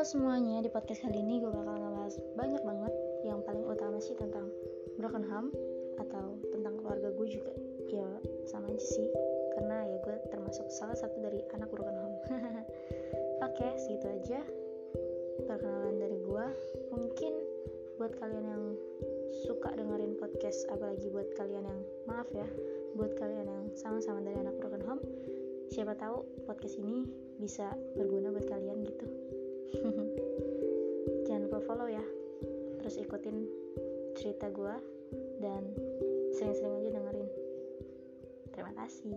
Halo semuanya, di podcast kali ini gue bakal ngebahas banyak banget. Yang paling utama sih tentang broken home Atau tentang keluarga gue juga. Ya sama aja sih. Karena ya gue termasuk salah satu dari anak broken home Oke, segitu aja Perkenalan dari gue Mungkin buat kalian yang suka dengerin podcast Apalagi buat kalian yang, maaf ya Buat kalian yang sama-sama dari anak broken home Siapa tahu podcast ini bisa berguna buat kalian gitu terus ikutin cerita gue dan sering-sering aja dengerin. Terima kasih